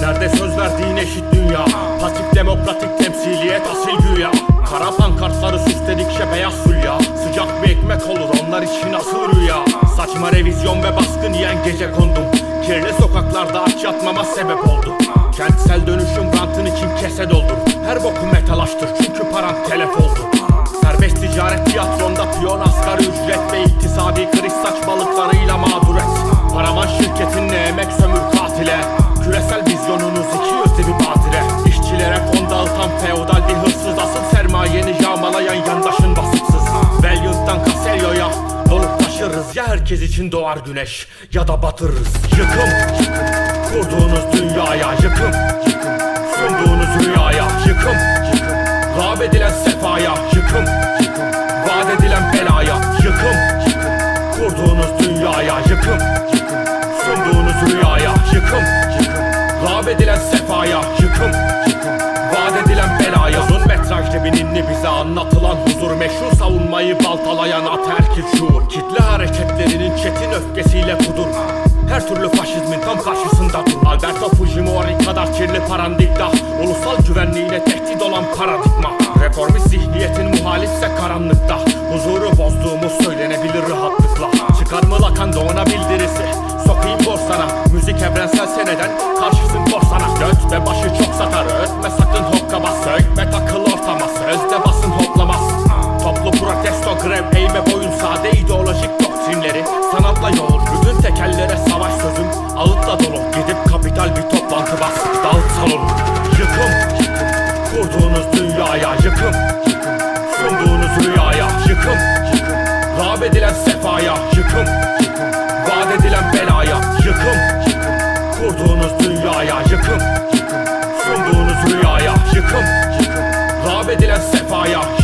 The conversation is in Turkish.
için eşit dünya? Pasif demokratik temsiliyet asil güya. Kara pankartları süsledikçe beyaz hülya. Sıcak bir ekmek olur onlar için asıl rüya. Saçma revizyon ve baskın yiyen gece kondum. Kirli sokaklarda aç yatmama sebep oldu Kentsel dönüşüm rantın için kese doldur. Her boku metalaştır çünkü paran telef oldu Taşırız ya herkes için doğar güneş Ya da batırırız. Yıkım, Kurduğunuz dünyaya yıkım, yıkım Sunduğunuz rüyaya yıkım, yıkım Rağb edilen sefaya yıkım, Vaat edilen belaya yıkım, Kurduğunuz dünyaya yıkım, yıkım Sunduğunuz rüyaya yıkım, yıkım Rağb edilen sefaya yıkım Bininli bize anlatılan huzur Meşru savunmayı baltalayan ataerkil şuur. Kitle hareketlerinin çetin öfkesiyle kudur. Her türlü faşizmin tam karşısında dur. Alberto Fujimori kadar kirli parandigda Ulusal güvenliğine tehdit olan paradigma. Reformist zihniyetin muhalifse karanlıkta. Huzuru bozduğumuz söylenebilir rahatlıkla. Çıkar mı lakanda ona bildirisi. Sokayım borsana. Müzik evrensel seneden Karşısın korsana Göt ve başı çok yol Bütün tekellere savaş sözüm. Ağıtla dolu Gidip kapital bir toplantı bas. Dağıt salonu Yıkım, Kurduğunuz dünyaya yıkım. Yıkım Sunduğunuz rüyaya yıkım. Yıkım Rağb edilen sefaya yıkım. Vaat edilen belaya yıkım. Kurduğunuz dünyaya yıkım. Yıkım Sunduğunuz rüyaya yıkım. Yıkım Rağb edilen sefaya